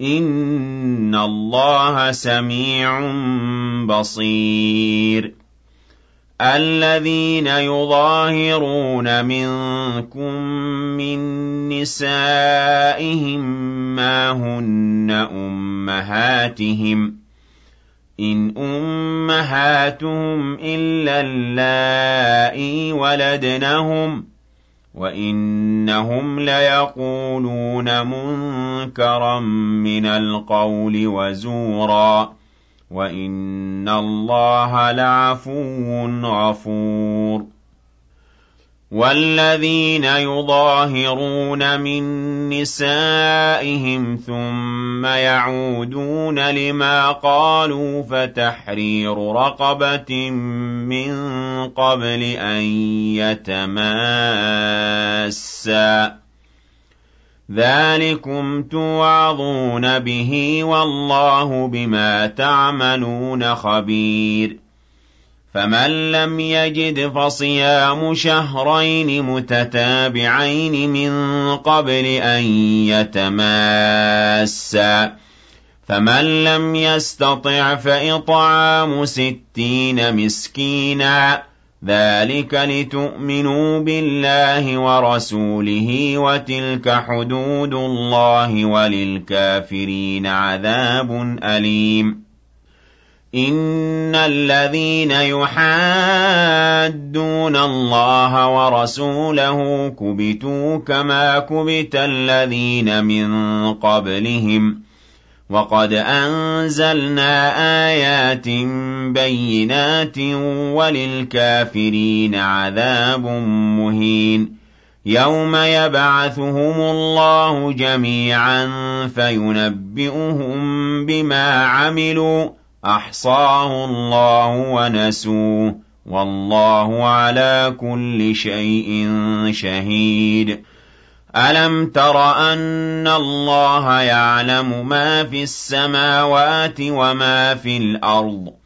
إِنَّ اللَّهَ سَمِيعٌ بَصِيرٌ الَّذِينَ يُظَاهِرُونَ مِنكُم مِّن نِّسَائِهِم مَّا هُنَّ أُمَّهَاتِهِمْ ۖ إِنْ أُمَّهَاتُهُمْ إِلَّا اللَّائِي وَلَدْنَهُمْ ۚ وَإِنَّهُمْ لَيَقُولُونَ مُنكَرًا مِّنَ الْقَوْلِ وَزُورًا وَإِنَّ اللَّهَ لَعَفُوٌّ غَفُورٌ وَالَّذِينَ يُظَاهِرُونَ مِن نِّسَائِهِمْ ثُمَّ يَعُودُونَ لِمَا قَالُوا فَتَحْرِيرُ رَقَبَةٍ مِّن قَبْلِ أَن يَتَمَاسَّا ۚ ذَٰلِكُمْ تُوعَظُونَ بِهِ ۚ وَاللَّهُ بِمَا تَعْمَلُونَ خَبِيرٌ فَمَن لَّمْ يَجِدْ فَصِيَامُ شَهْرَيْنِ مُتَتَابِعَيْنِ مِن قَبْلِ أَن يَتَمَاسَّا ۚ فَمَن لَّمْ يَسْتَطِعْ فَإِطْعَامُ سِتِّينَ مِسْكِينًا ۚ ذَٰلِكَ لِتُؤْمِنُوا بِاللَّهِ وَرَسُولِهِ ۚ وَتِلْكَ حُدُودُ اللَّهِ ۗ وَلِلْكَافِرِينَ عَذَابٌ أَلِيمٌ إِنَّ الَّذِينَ يُحَادُّونَ اللَّهَ وَرَسُولَهُ كُبِتُوا كَمَا كُبِتَ الَّذِينَ مِن قَبْلِهِمْ ۚ وَقَدْ أَنزَلْنَا آيَاتٍ بَيِّنَاتٍ ۖ وَلِلْكَافِرِينَ عَذَابٌ مُّهِينٌ يَوْمَ يَبْعَثُهُمُ اللَّهُ جَمِيعًا فَيُنَبِّئُهُم بِمَا عَمِلُوا أَحْصَاهُ اللَّهُ وَنَسُوهُ ۚ وَاللَّهُ عَلَىٰ كُلِّ شَيْءٍ شَهِيدٌ. أَلَمْ تَرَ أَنَّ اللَّهَ يَعْلَمُ مَا فِي السَّمَاوَاتِ وَمَا فِي الْأَرْضِ؟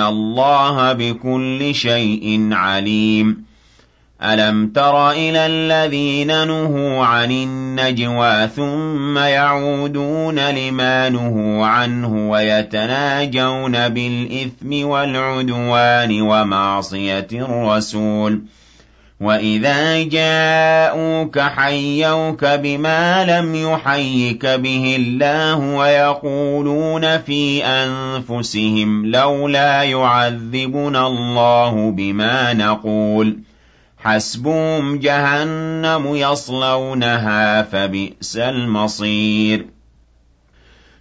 اللَّهَ بِكُلِّ شَيْءٍ عَلِيمٌ أَلَمْ تَرَ إِلَى الَّذِينَ نُهُوا عَنِ النَّجْوَىٰ ثُمَّ يَعُودُونَ لِمَا نُهُوا عَنْهُ وَيَتَنَاجَوْنَ بِالْإِثْمِ وَالْعُدْوَانِ وَمَعْصِيَتِ الرَّسُولِ وَإِذَا جَاءُوكَ حَيَّوْكَ بِمَا لَمْ يُحَيِّكَ بِهِ اللَّهُ وَيَقُولُونَ فِي أَنفُسِهِمْ لَوْلَا يُعَذِّبُنَا اللَّهُ بِمَا نَقُولُ حَسْبُهُمْ جَهَنَّمُ يَصْلَوْنَهَا فَبِئْسَ الْمَصِيرُ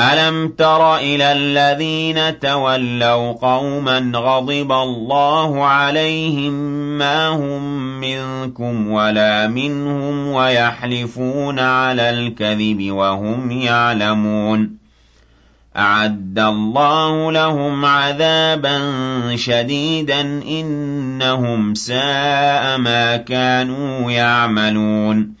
أَلَمْ تَرَ إِلَى الَّذِينَ تَوَلَّوْا قَوْمًا غَضِبَ اللَّهُ عَلَيْهِم مَّا هُم مِّنكُمْ وَلَا مِنْهُمْ وَيَحْلِفُونَ عَلَى الْكَذِبِ وَهُمْ يَعْلَمُونَ أَعَدَّ اللَّهُ لَهُمْ عَذَابًا شَدِيدًا ۖ إِنَّهُمْ سَاءَ مَا كَانُوا يَعْمَلُونَ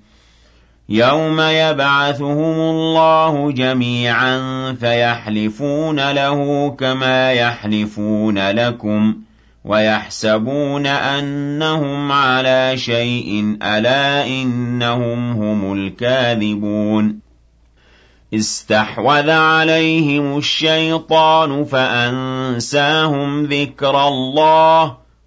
يَوْمَ يَبْعَثُهُمُ اللَّهُ جَمِيعًا فَيَحْلِفُونَ لَهُ كَمَا يَحْلِفُونَ لَكُمْ وَيَحْسَبُونَ أَنَّهُمْ عَلَىٰ شَيْءٍ ۚ أَلَا إِنَّهُمْ هُمُ الْكَاذِبُونَ اسْتَحْوَذَ عَلَيْهِمُ الشَّيْطَانُ فَأَنسَاهُمْ ذِكْرَ اللَّهِ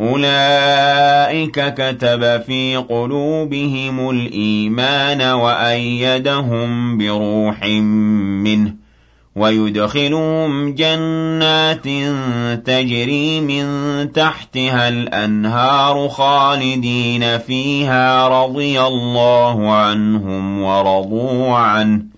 أُولَٰئِكَ كَتَبَ فِي قُلُوبِهِمُ الْإِيمَانَ وَأَيَّدَهُم بِرُوحٍ مِّنْهُ وَيُدْخِلُهُمْ جَنَّاتٍ تَجْرِي مِن تَحْتِهَا الْأَنْهَارُ خَالِدِينَ فِيهَا رَضِيَ اللَّهُ عَنْهُمْ وَرَضُوا عَنْهُ